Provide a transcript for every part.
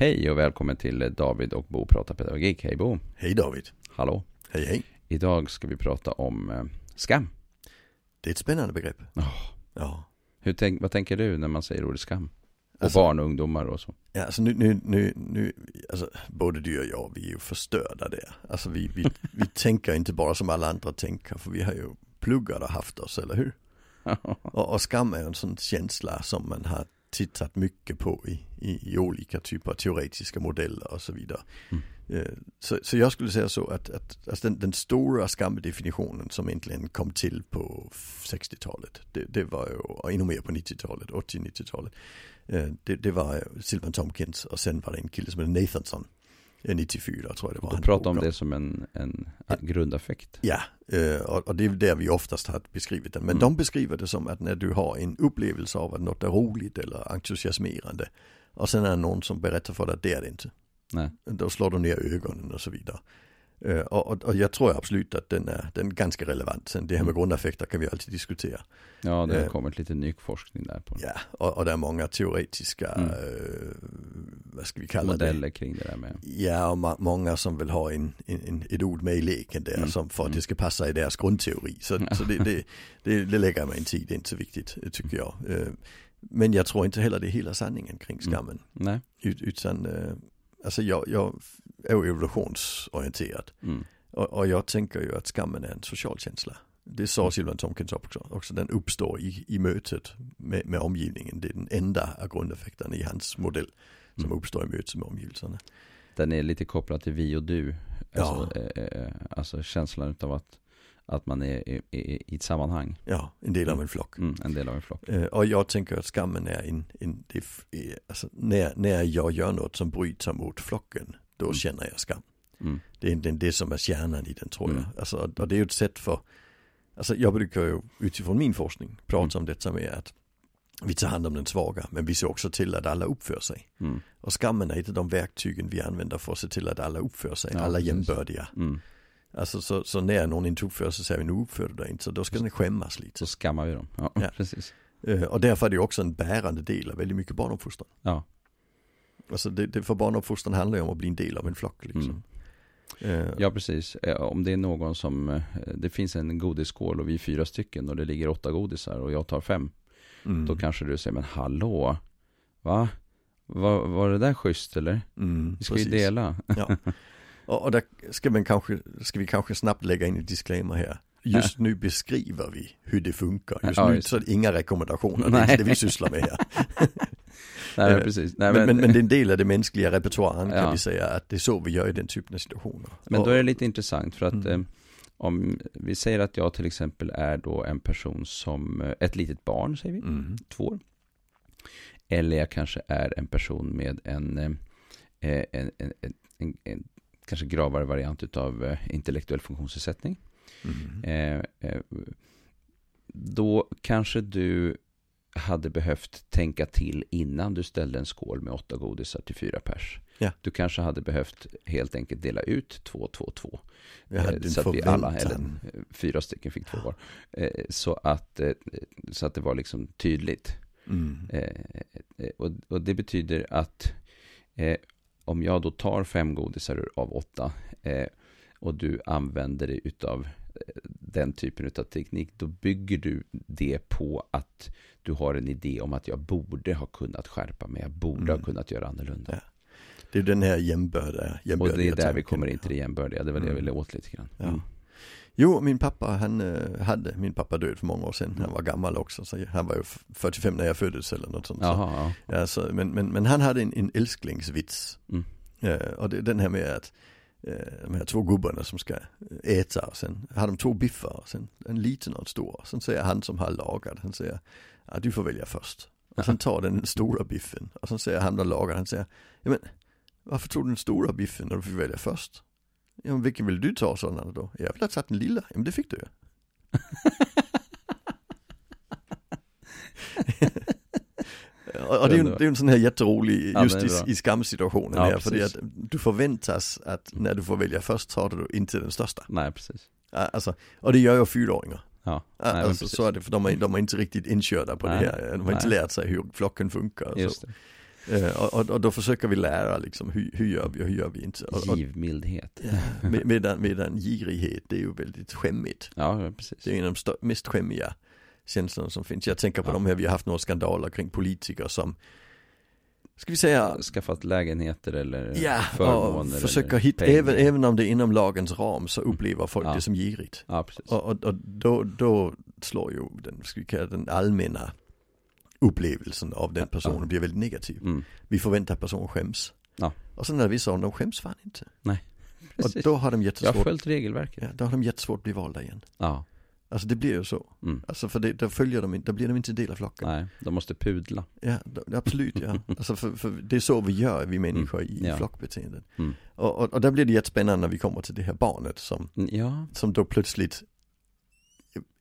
Hej och välkommen till David och Bo pratar pedagogik. Hej Bo. Hej David. Hallå. Hej hej. Idag ska vi prata om eh, skam. Det är ett spännande begrepp. Oh. Ja. Hur tänk, vad tänker du när man säger ordet skam? Och Alltså- barn och ungdomar och så. Ja, alltså nu, nu, nu, nu alltså, både du och jag, vi är ju förstörda där. Alltså vi, vi, vi tänker inte bara som alla andra tänker, för vi har ju pluggat och haft oss, eller hur? Och, och skam är en sån känsla som man har tittat mycket på i, i, i olika typer av teoretiska modeller och så vidare. Mm. Eh, Så, så jag skulle säga så att, att alltså den, den stora skambedefinitionen som egentligen kom till på 60-talet, det, det var ju, och ännu mer på 90-talet, 80-90-talet, eh, det, det var Silvan Tompkins och sen var det en kille som hette Nathanson, 94 tror jag det var. Du pratar om det som en, en grundaffekt. Ja, eh, och, det är där vi oftast har beskrivit den. Men Mm. de beskriver det som att när du har en upplevelse av att något är roligt eller entusiasmerande och sen är det någon som berättar för dig att det är det inte. Nej. Då slår du ner ögonen och så vidare. Och, och, och jag tror absolut att den är, den är ganska relevant. Sen det här med Mm. grundaffekter kan vi alltid diskutera. Ja, det har Eh. kommit lite ny forskning där på Ja, och, och det är många teoretiska, Mm. eh, vad ska vi kalla modeller det? kring det där med. Ja, och ma- många som vill ha en, en, en, ett ord med i leken där Mm. som för att Mm. det ska passa i deras grundteori. Så, så det, det, det, det lägger man inte i, det är inte så viktigt tycker jag. Eh, Men jag tror inte heller det är hela sanningen kring Mm. skammen. Nej. Ut, utan, eh, alltså jag, jag är evolutionsorienterad. Mm. Och, och jag tänker ju att skammen är en social känsla. Det sa Silvan Tomkins också, också. Den uppstår i, i mötet med, med omgivningen. Det är den enda av grundeffekterna i hans modell som Mm. uppstår i mötet med omgivelserna. Den är lite kopplad till vi och du. Ja. Alltså, eh, eh, alltså känslan av att, att man är i, i, i ett sammanhang. Ja, en del av en flock. Mm, en del av en flock. Eh, och jag tänker att skammen är en, en det, är alltså, när, när jag gör något som bryter mot flocken, då Mm. känner jag skam. Mm. Det är egentligen det som är kärnan i den tror jag. Mm. Alltså, och det är ju ett sätt för, alltså jag brukar ju utifrån min forskning prata om detta med att vi tar hand om den svaga, men vi ser också till att alla uppför sig. Mm. Och skammen är ett av de verktygen vi använder för att se till att alla uppför sig, Ja, alla precis. jämbördiga. Mm. Alltså så, så när någon inte uppför sig säger vi nu uppför du dig inte, så då ska den skämmas lite. Så skammar vi dem. Ja, Ja. precis. Eh, och därför är det ju också en bärande del av väldigt mycket barnuppfostran. Ja. Alltså det, det för barnuppfostran handlar ju om att bli en del av en flock liksom. Eh, Ja, precis. Eh, Om det är någon som, det finns en godisskål och vi är fyra stycken och det ligger åtta godisar och jag tar fem. mm, Då kanske du säger, men hallå, va? Var, var det där schysst eller? mm, Vi ska ju precis. dela. Ja. Och, och där ska, man kanske, ska vi kanske snabbt lägga in en disclaimer här. Just nu beskriver vi hur det funkar. Just Ja, nu just så är det inga rekommendationer, det är Nej. det vi sysslar med här. Nej, men Eh, precis. Nej, men, men, men det är en del av det mänskliga repertoaren kan Ja. vi säga, att det är så vi gör i den typen av situationer. Men då är det lite intressant för att Mm. eh, om vi säger att jag till exempel är då en person som, eh, ett litet barn säger vi, Mm. två år. Eller jag kanske är en person med en, en, en, en, en kanske gravare variant utav eh, intellektuell funktionsnedsättning. Mm. Eh, eh, då kanske du hade behövt tänka till innan du ställde en skål med åtta godisar till fyra pers. Ja. Du kanske hade behövt helt enkelt dela ut två, två, två. Så att vi alla, eller fyra stycken fick två var. Så att, så att det var liksom tydligt. Mm. Och, och det betyder att om jag då tar fem godisar av åtta eh, och du använder det utav eh, den typen av teknik, då bygger du det på att du har en idé om att jag borde ha kunnat skärpa mig, jag borde Mm. ha kunnat göra annorlunda. Ja. Det är den här jämbördiga, och det är där vi kommer in till det jämbördiga, det var det jag Mm. ville åt lite grann. Ja. Mm. Jo, min pappa han eh, hade, min pappa död för många år sedan, han var gammal också, så han var ju f- 45 när jag föddes eller något sånt. Så, Jaha, ja. ja, så, men, men, men han hade en, en älsklingsvits. Mm. Eh, och det den här med att eh, de här två gubbarna som ska äta och sen har de två biffar och sen en liten och en stor. Sen säger han som har lagat, han säger, ja, du får välja först. Och sen tar den stora biffen och sen säger han som lagar, han säger, ja men varför tog du den stora biffen när du fick välja först? Ja vilken vill du ta sådana då? Jag vill ha tagit den lilla, ja men det fick du ju. Och det är, ju, det är ju en sån här jätterolig, Ja, just i, i skamsituationen Ja, här, för det är att du förväntas att när du får välja först tar du inte den största. Nej, precis. Alltså, och det gör ju fyraåringar. Ja, nej, alltså, så är det, för de är, de är inte riktigt inkörda på Nej, det här. De har inte nej. lärt sig hur flocken funkar. Just Så. det. Eh, och, och, och, då försöker vi lära liksom, hur, hur gör vi och hur gör vi inte. Och, Givmildhet. Ja, med, medan, medan girighet, det är ju väldigt skämmigt. Ja, precis. Det är en av de mest skämmiga känslorna som finns. Jag tänker på ja. de här, vi har haft några skandaler kring politiker som Ska vi säga Skaffat lägenheter eller ja, förmåner och försöker hitta, även, även om det är inom lagens ram så upplever folk ja. det som girigt. Ja, precis. Och, och, och, då, då slår ju den, ska vi kalla den allmänna upplevelsen av den personen blir väldigt negativ. Mm. Vi förväntar att personen skäms. Ja. Och sen när vi sa, de skäms fan inte. Nej. Precis. Och då har de jättesvårt. Jag har följt regelverket. Ja, då har de jättesvårt att bli valda igen. Ja. Alltså det blir ju så. Mm. Alltså för det, då följer de inte, då blir de inte del av flocken. Nej, de måste pudla. Ja, då, absolut ja. alltså för, för, det är så vi gör, vi människor mm. i ja. flockbeteendet. Mm. Och, och, och där blir det jättespännande när vi kommer till det här barnet som, mm, ja. som då plötsligt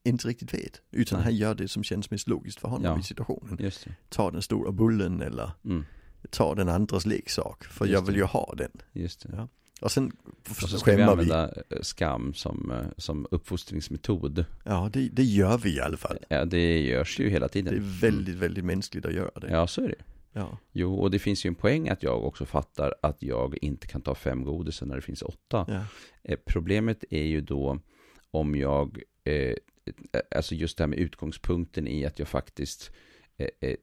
inte riktigt vet. Utan Nej. han gör det som känns mest logiskt för honom ja. i situationen. Just det. Ta den stora bullen eller mm. ta den andras leksak. För Just jag vill ju ha den. Just det. Ja. Och sen och så ska vi använda vi. Eh, skam som, eh, som uppfostringsmetod. Ja, det, det gör vi i alla fall. Ja, det görs ju hela tiden. Det är väldigt, väldigt mänskligt att göra det. Ja, så är det. Ja. Jo, och det finns ju en poäng att jag också fattar att jag inte kan ta fem godisar när det finns åtta. Ja. Eh, problemet är ju då om jag, eh, alltså just det här med utgångspunkten i att jag faktiskt eh, eh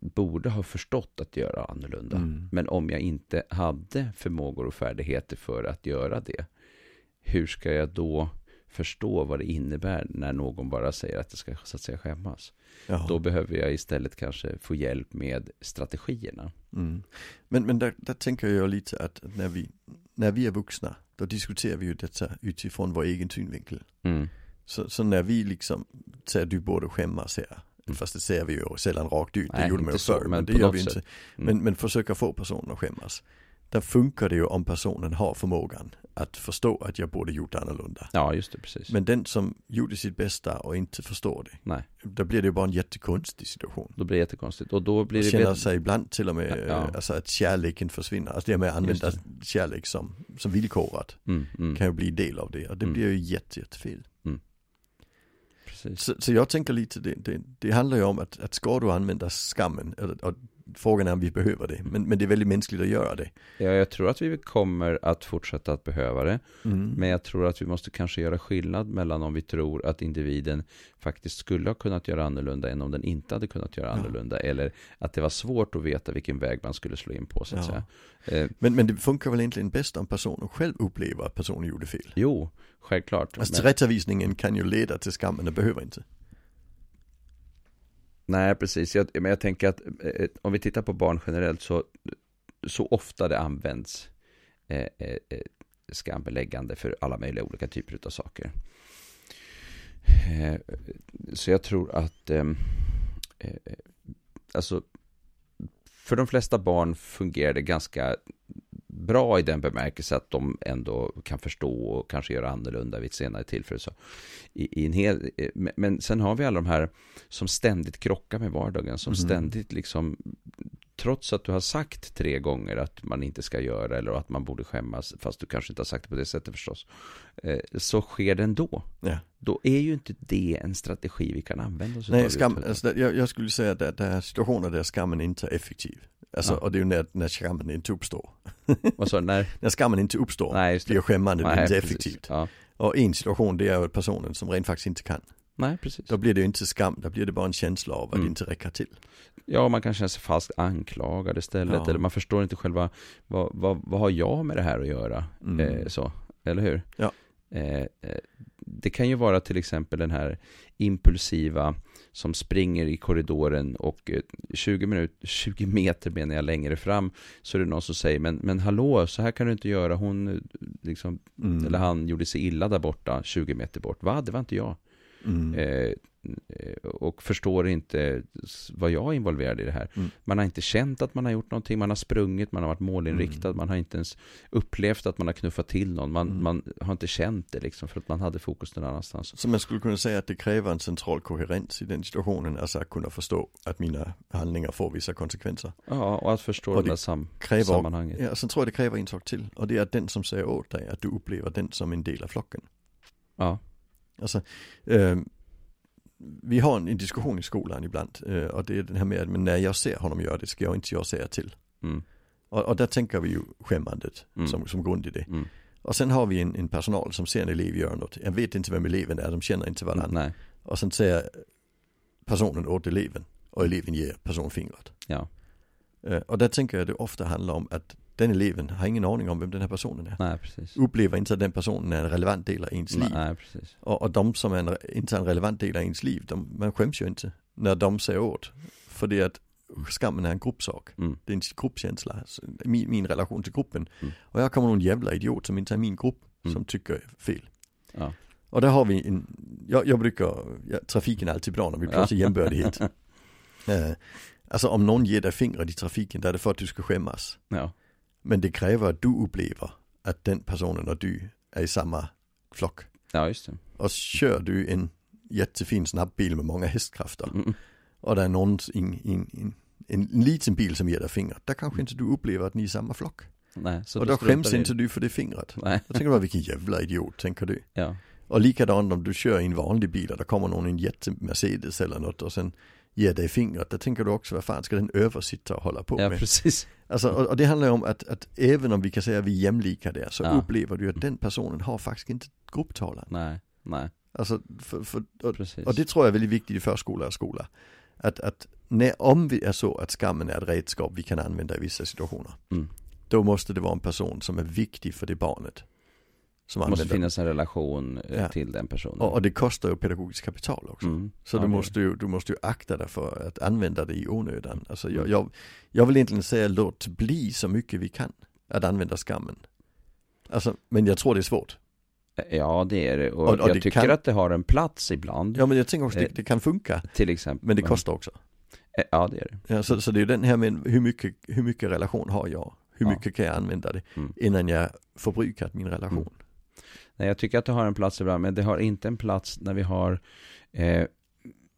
borde ha förstått att göra annorlunda. Mm. Men om jag inte hade förmågor och färdigheter för att göra det, hur ska jag då förstå vad det innebär när någon bara säger att det ska så att säga skämmas. Jaha. Då behöver jag istället kanske få hjälp med strategierna. Mm. Men, men där, där, tänker jag lite att när vi, när vi är vuxna, då diskuterar vi ju detta utifrån vår egen synvinkel. Mm. Så, så, när vi liksom säger du borde skämmas här, Mm. Fast det ser vi ju sällan rakt ut, det Nej, gjorde man ju förr, men, men det gör vi inte. Mm. Men, men försöka få personen att skämmas. Där funkar det ju om personen har förmågan att förstå att jag borde gjort annorlunda. Ja, just det, precis. Men den som gjorde sitt bästa och inte förstår det. Nej. Då blir det ju bara en jättekonstig situation. Då blir det jättekonstigt och då blir det känner sig ibland till och med, ja. alltså att kärleken försvinner. Alltså det med att använda kärlek som, som villkorat. Mm, mm. Kan ju bli del av det och det mm. blir ju jätte, jättefel precis. Så, så, jag tänker lite, det, det, det, handlar ju om att, att ska du använda skammen, och frågan är om vi behöver det, men, men det är väldigt mänskligt att göra det. Ja, jag tror att vi kommer att fortsätta att behöva det, mm. men jag tror att vi måste kanske göra skillnad mellan om vi tror att individen faktiskt skulle ha kunnat göra annorlunda än om den inte hade kunnat göra annorlunda, ja. eller att det var svårt att veta vilken väg man skulle slå in på, så att ja. säga. Eh, men, men det funkar väl egentligen bäst om personen själv upplever att personen gjorde fel? Jo, självklart. Alltså tillrättavisningen kan ju leda till skammen, det behöver inte. Nej, precis. Jag, men jag tänker att eh, eh, om vi tittar på barn generellt så, så ofta det används eh, eh, eh skambeläggande för alla möjliga olika typer av saker. Eh, så jag tror att eh, eh, alltså för de flesta barn fungerar det ganska bra i den bemärkelse att de ändå kan förstå och kanske göra annorlunda vid ett senare tillfälle. Så i, i en hel, men sen har vi alla de här som ständigt krockar med vardagen, som mm. ständigt liksom trots att du har sagt tre gånger att man inte ska göra eller att man borde skämmas, fast du kanske inte har sagt det på det sättet förstås, eh, så sker det ändå. Ja. Då är ju inte det en strategi vi kan använda oss Nej. Skam, alltså, jag, jag, skulle säga att det, det är situationer där skammen inte är effektiv. Alltså, ja. och det är ju när, när skammen inte uppstår. Vad sa du, när? när skammen inte uppstår, Nej, blir skämmande, det inte effektivt. Ja. Och en situation det är ju personen som rent faktiskt inte kan. Nej, precis. Då blir det ju inte skam, då blir det bara en känsla av att mm. det inte räcker till. Ja, man kan känna sig falskt anklagad istället. Ja. Eller man förstår inte själva, vad, vad, vad har jag med det här att göra? Mm. Eh, så, eller hur? Ja. Eh, eh, det kan ju vara till exempel den här impulsiva som springer i korridoren och 20, eh, minut, 20 meter menar jag längre fram så är det någon som säger men, men hallå, så här kan du inte göra. Hon, eh, liksom, mm. eller han gjorde sig illa där borta, 20 meter bort. Va? Det var inte jag. Mm. Eh, och förstår inte vad jag är involverad i det här. Mm. Man har inte känt att man har gjort någonting, man har sprungit, man har varit målinriktad, mm. man har inte ens upplevt att man har knuffat till någon, man, mm. man har inte känt det liksom för att man hade fokus någon annanstans. Så man skulle kunna säga att det kräver en central koherens i den situationen, alltså att kunna förstå att mina handlingar får vissa konsekvenser. Ja, och att förstå och det där sam kräver, sammanhanget. Ja, sen tror jag det kräver en sak till, och det är att den som säger åt dig att du upplever den som en del av flocken. Ja. Alltså, eh, vi har en, en, diskussion i skolan ibland eh, och det är den här med att men när jag ser honom göra det ska jag inte jag säga till. Mm. Och, och där tänker vi ju skämmandet Mm. som, som grundidé. Mm. Och sen har vi en, en personal som ser en elev göra något. Jag vet inte vem eleven är, de känner inte varandra. Nej, Och sen säger personen åt eleven och eleven ger personen fingret. ja, Eh, och där tänker jag det ofta handlar om att den eleven har ingen aning om vem den här personen är. nej precis. Upplever inte att den personen är en relevant del av ens liv. Nej, precis. Och, och de som är en, inte är en relevant del av ens liv, de, man skäms ju inte när de säger åt. För det är att skammen är en gruppsak. Mm. Det är en gruppkänsla, min, min relation till gruppen. Mm. Och jag kommer någon jävla idiot som inte är min grupp Mm. som tycker fel. Ja. Och där har vi en, jag, jag brukar, ja, trafiken är alltid bra när vi pratar Ja. jämbördighet. eh, alltså om någon ger dig fingret i trafiken, där är det för att du ska skämmas. Ja, Men det kräver att du upplever att den personen och du är i samma flock. ja just det. Och kör du en jättefin snabbbil med många hästkrafter Mm. och det är någon, in, in, in, en liten bil som ger dig fingret, där kanske inte du upplever att ni är i samma flock. Nej, så och då skäms inte det. du för det fingret. Nej, Jag tänker bara vilken jävla idiot, tänker du. ja, Och likadant om du kör i en vanlig bil och det kommer någon i en jätte-Mercedes eller något och sen ger dig fingret, då tänker du också vad fan ska den översitta och hålla på ja med? precis. Alltså, och, och det handlar ju om att, att även om vi kan säga att vi är jämlika där så Ja. upplever du att den personen har faktiskt inte grupptalan. Nej, nej, Alltså, för, för, och, och det tror jag är väldigt viktigt i förskola och skola. Att, att när, om vi är så att skammen är ett redskap vi kan använda i vissa situationer. Mm. Då måste det vara en person som är viktig för det barnet. Som Det måste använder finnas en relation eh, Ja. till den personen. och, och det kostar ju pedagogiskt kapital också. Mm. Så Ja, du, måste ju, du måste ju akta dig för att använda det i onödan. Alltså jag, Mm. jag, jag vill egentligen säga låt bli så mycket vi kan att använda skammen. Alltså, men jag tror det är svårt. Ja, det är det. Och, Och- och jag det tycker kan- att det har en plats ibland. Ja men jag tänker också det, Eh. det kan funka. Till exempel. Men det kostar också. Eh, Ja, det är det. Ja, så, så det är ju den här med hur mycket, hur mycket relation har jag? Hur Ja. mycket kan jag använda det Mm. innan jag förbrukat min relation? Mm. Nej, jag tycker att det har en plats ibland, men det har inte en plats när vi har eh,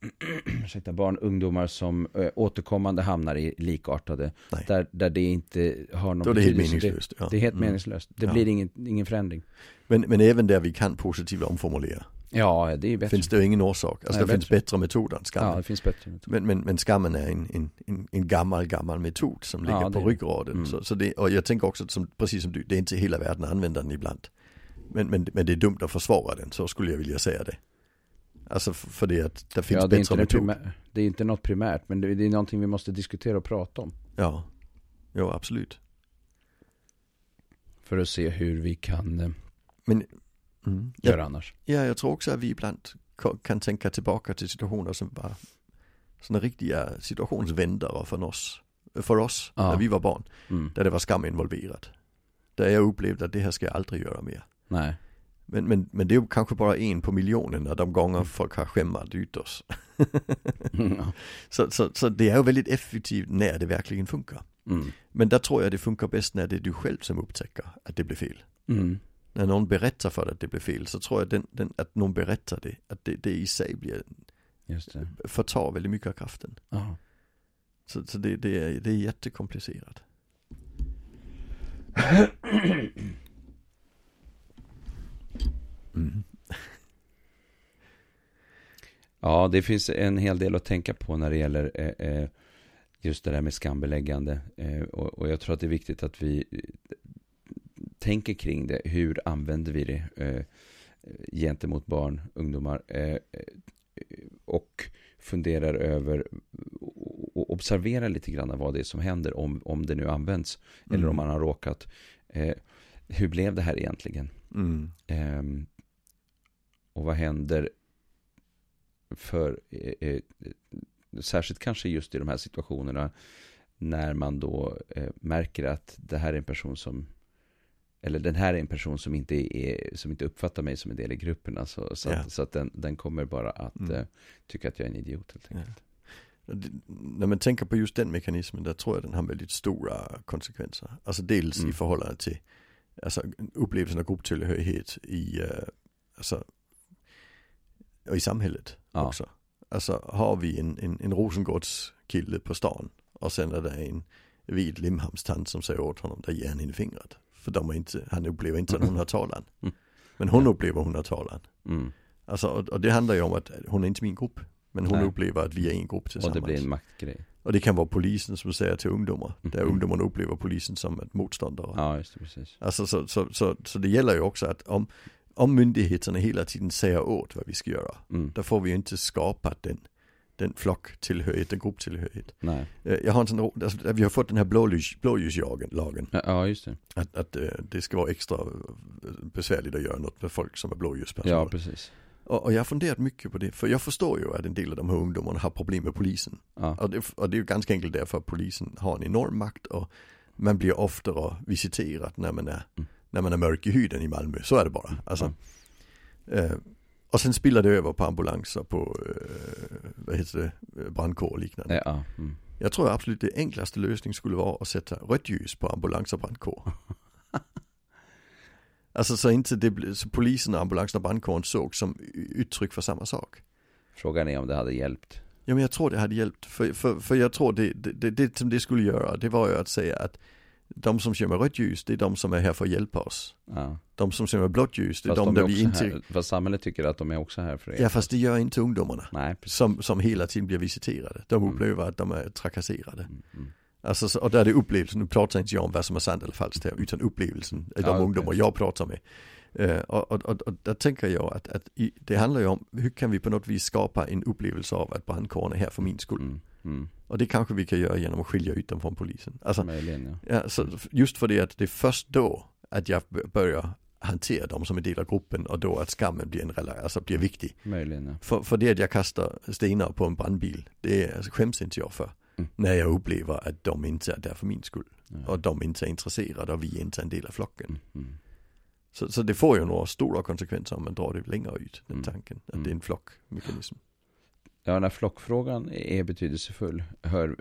ursäkta, barn, ungdomar som eh, återkommande hamnar i likartade. Nej. Där, där det inte har någon Då är det helt betydelse. meningslöst. Ja. Det, är helt Mm. meningslöst. Det Ja. blir ingen, ingen förändring. Men, men även där vi kan positivt omformulera. Ja, det är bättre. Finns det ingen orsak. Alltså Nej, det finns bättre. metoder än skammen. Ja, det finns bättre metoder. Men, men, men skammen är en, en, en, en gammal, gammal metod som ligger Ja, på är ryggraden. Mm. Så, så det, och jag tänker också, som, precis som du, det är inte hela världen att använda den ibland. Men, men, men det är dumt att försvara den, så skulle jag vilja säga det. Alltså för, det att det finns ja, det bättre metoder. det är inte något primärt, men det, det är någonting vi måste diskutera och prata om. Ja, jo absolut. För att se hur vi kan eh, Men mm, ja, göra annars. ja, jag tror också att vi ibland kan tänka tillbaka till situationer som var sådana riktiga situationsvändare för oss, för oss Ja. när vi var barn. Mm. Där det var skam involverat. Där jag upplevde att det här ska jag aldrig göra mer. Nej. Men, men, men det är kanske bara en på miljonen av de gånger folk har skämmat ut oss. Ja. Så, så, så det är ju väldigt effektivt när det verkligen funkar. Mm. Men där tror jag det funkar bäst när det är du själv som upptäcker att det blir fel. Mm. När någon berättar för dig att det blir fel så tror jag den, den, att någon berättar det, att det, det i sig blir, Just det. förtar väldigt mycket av kraften. Ja. Så, så det, det, är, det är jättekomplicerat. Mm. Ja, det finns en hel del att tänka på när det gäller eh, eh, just det där med skambeläggande. Eh, och, och jag tror att det är viktigt att vi eh, tänker kring det. Hur använder vi det eh, gentemot barn, ungdomar? Eh, eh, och funderar över och observerar lite grann vad det är som händer om, om det nu används. Eller Mm. om man har råkat. Eh, hur blev det här egentligen? Mm. Ehm, och vad händer för, eh, eh, särskilt kanske just i de här situationerna, när man då eh, märker att det här är en person som, eller den här är en person som inte, är, som inte uppfattar mig som en del i gruppen. Alltså, så, att, så att den, den kommer bara att Mm. eh, tycka att jag är en idiot helt enkelt. Det, när man tänker på just den mekanismen, där tror jag den har väldigt stora konsekvenser. Alltså dels Mm. i förhållande till alltså, upplevelsen av grupptillhörighet i, uh, alltså, och i samhället Ja. också. Alltså har vi en, en, en Rosengårdskille på stan och sen är det en vit Limhamnstant som säger åt honom, där ger han henne fingret. För de är inte, han upplever inte att hon har talan. Mm. Men hon Ja. upplever talan. Mm. Alltså, och, och det handlar ju om att hon är inte min grupp. Men hon Nej. upplever att vi är en grupp Och tillsammans. det blir en maktgrej. Och det kan vara polisen som säger till ungdomar. Där Mhm. ungdomarna upplever polisen som ett motståndare. Ja, just det, precis. Alltså så, så, så, så det gäller ju också att om, om myndigheterna hela tiden säger åt vad vi ska göra. Mm. Då får vi ju inte skapa den, den flocktillhörighet, den grupptillhörighet. Nej. Eh, Jag har en sån, alltså, vi har fått den här blåljus, blåljuslagen, lagen, Ja, just det. att, att eh, det ska vara extra eh, besvärligt att göra något med folk som är blåljuspersonal. Ja, precis. och jag har funderat mycket på det, för jag förstår ju att en del av de här ungdomarna har problem med polisen. Ja. Och det, och det är ju ganska enkelt därför att polisen har en enorm makt och man blir oftare visiterad när man är, Mm. När man är mörk i huden i Malmö. Så är det bara. Alltså, eh, och sen spiller det över på ambulanser, på eh, vad heter det, Eh, brandkår och liknande. Ja. Mm. Jag tror absolut det enklaste lösning skulle vara att sätta rött ljus på ambulans och brandkår. alltså så inte det så polisen, ambulansen och brandkåren såg som uttryck för samma sak. Frågan är om det hade hjälpt. Ja men jag tror det hade hjälpt, för, för, för jag tror det, det, det, det som det skulle göra, det var ju att säga att de som kör med rött ljus, det är de som är här för att hjälpa oss. Ja. De som kör med blått ljus, det är Fast de de är där vi inte... här, fast samhället tycker att de är också här för er. Ja fast det gör inte ungdomarna. Nej, precis. Som, som hela tiden blir visiterade. De Mm. upplever att de är trakasserade. Mm, mm. Alltså, så, och där är det upplevelsen, nu pratar inte jag om vad som är sant eller falskt här, utan upplevelsen, av de Ja, ungdomar jag pratar med. Eh, och, och, och, och där tänker jag att, att i, det handlar ju om, hur kan vi på något vis skapa en upplevelse av att brandkåren är här för min skull. Mm, mm. Och det kanske vi kan göra genom att skilja ut dem från polisen. Alltså, Möjligen, ja. ja, så just för det att det är först då att jag börjar hantera dem som en del av gruppen och då att skammen blir, en, rela- alltså blir viktig. Möjligen, ja. För, för det att jag kastar stenar på en brandbil, det alltså, skäms inte jag för. Mm. När jag upplever att de inte är där för min skull. ja. Och de inte är intresserade och vi inte är en del av flocken. Mm, mm. Så, så det får ju några stora konsekvenser om man drar det längre ut, den Mm. tanken. Att Mm. det är en flockmekanism. Ja, när flockfrågan är betydelsefull hör,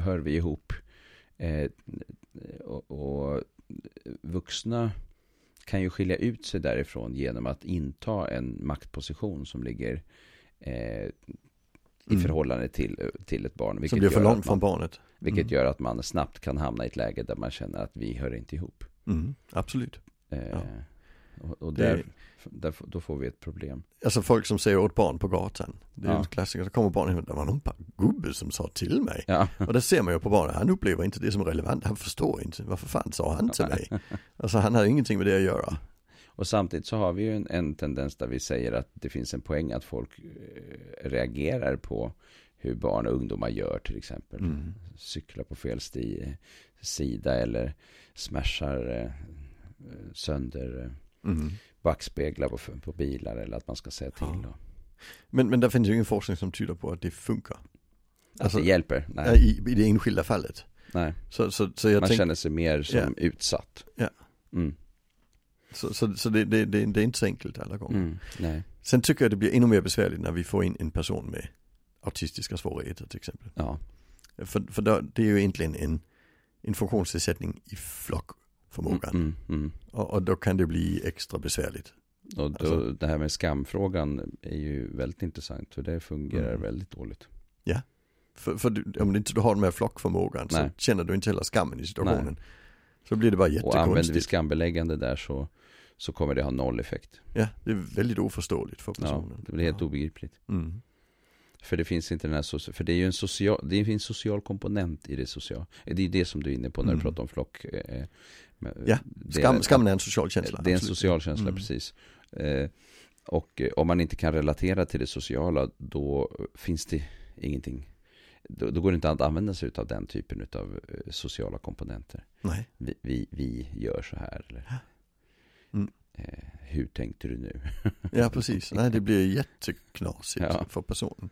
hör vi ihop. Eh, och, och vuxna kan ju skilja ut sig därifrån genom att inta en maktposition som ligger eh, i Mm. förhållande till, till ett barn. Som Vilket, blir för gör, långt att från man, barnet. vilket Mm. gör att man snabbt kan hamna i ett läge där man känner att vi hör inte ihop. Mm, absolut. Eh, Ja. Och, och där, där, då får vi ett problem. Alltså folk som säger åt barn på gatan. Det är Ja. en klassiker. Så kommer barnen det var någon gubbe som sa till mig. Ja, Och det ser man ju på barnen. Han upplever inte det som relevant. Han förstår inte. Varför fan sa han till mig? Alltså han har ingenting med det att göra. Och samtidigt så har vi ju en, en tendens där vi säger att det finns en poäng att folk eh, reagerar på hur barn och ungdomar gör till exempel. Mm. Cyklar på fel sti, sida eller smashar eh, sönder eh, Mm. backspeglar på, på bilar eller att man ska säga till. Ja. Men, men där finns ju ingen forskning som tyder på att det funkar. att det hjälper? Nej, Alltså, I, I det enskilda fallet. nej. Så, så, så jag man tänker, känner sig mer som Ja. utsatt. Ja. Mm. så, så, så det, det, det, det är inte så enkelt alla gånger. Mm. Nej. Sen tycker jag det blir ännu mer besvärligt när vi får in en person med autistiska svårigheter till exempel. Ja. För, för det är ju egentligen en, en funktionsnedsättning i flockförmågan. Mm, mm. Och, och då kan det bli extra besvärligt. Och då, Alltså- det här med skamfrågan är ju väldigt intressant. För det fungerar Mm. väldigt dåligt. För, för du, om du inte har den här flockförmågan Nej. så känner du inte heller skammen i situationen. Så blir det bara Och använder vi jättekonstigt. skambeläggande där så, så kommer det ha noll effekt. Ja, det är väldigt oförståeligt för Ja, personen. det blir helt ja. obegripligt. Mm. För det finns inte den här socia- för det är ju en social, det finns social komponent i det sociala. Det är ju det som du är inne på när Mm. du pratar om flock. Eh, men- Ja, det är- Skam, skammen är en social känsla. Det är en absolut. social känsla, Mm. precis. Eh, och eh, om man inte kan relatera till det sociala, då finns det ingenting. Då, då går det inte att använda sig av den typen av eh, sociala komponenter. Nej. Vi, vi, vi gör så här. Eller, Mm. eh, hur tänkte du nu? Ja, precis. Nej, det blir jätteknasigt Ja. för personen.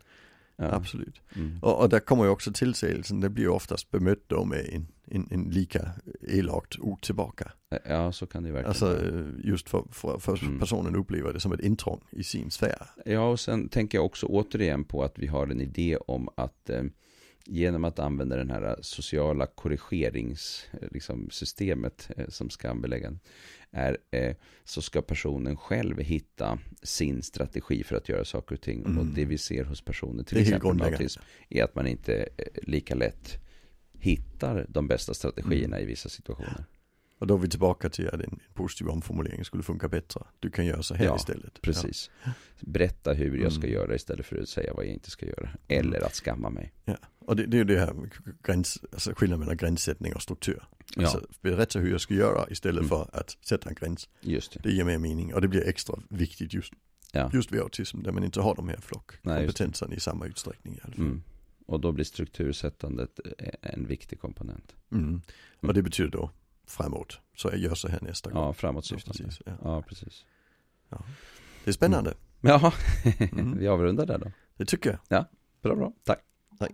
Ja. Absolut. Mm. Och, och där kommer ju också tillsägelsen, det blir ju oftast bemött då med en, en, en lika elakt ord tillbaka. Ja, så kan det verkligen Alltså eh, just för, för, för Mm. personen upplever det som ett intrång i sin sfär. Ja, och sen tänker jag också återigen på att vi har en idé om att eh, genom att använda den här sociala korrigeringssystemet liksom, systemet, eh, som skambeläggande är, eh, så ska personen själv hitta sin strategi för att göra saker och ting. Mm. Och det vi ser hos personer, till exempel med autism, är att man inte eh, lika lätt hittar de bästa strategierna i vissa situationer. Och då är vi tillbaka till att en, positiv omformulering skulle funka bättre. Du kan göra så här Ja, istället. Precis. Berätta hur jag ska Mm. göra istället för att säga vad jag inte ska göra. Eller att skamma mig. Ja. Och det, det är ju det här gräns, alltså skillnaden mellan gränssättning och struktur. Ja, Alltså berätta hur jag ska göra istället Mm. för att sätta en gräns. just det. Det ger mer mening och det blir extra viktigt just, Ja. just vid autism där man inte har de här flockkompetenserna i samma utsträckning i alla fall. Mm. Och då blir struktursättandet eh, en viktig komponent. Mm. Och det betyder då framåt. Så jag gör så här nästa gång. Ja, Ja, framåtsyftande. precis, ja. Ja, precis. Det är spännande. Jaha, Mm. vi avrundar där då. Det tycker jag. Bra, bra. Tack. Tack.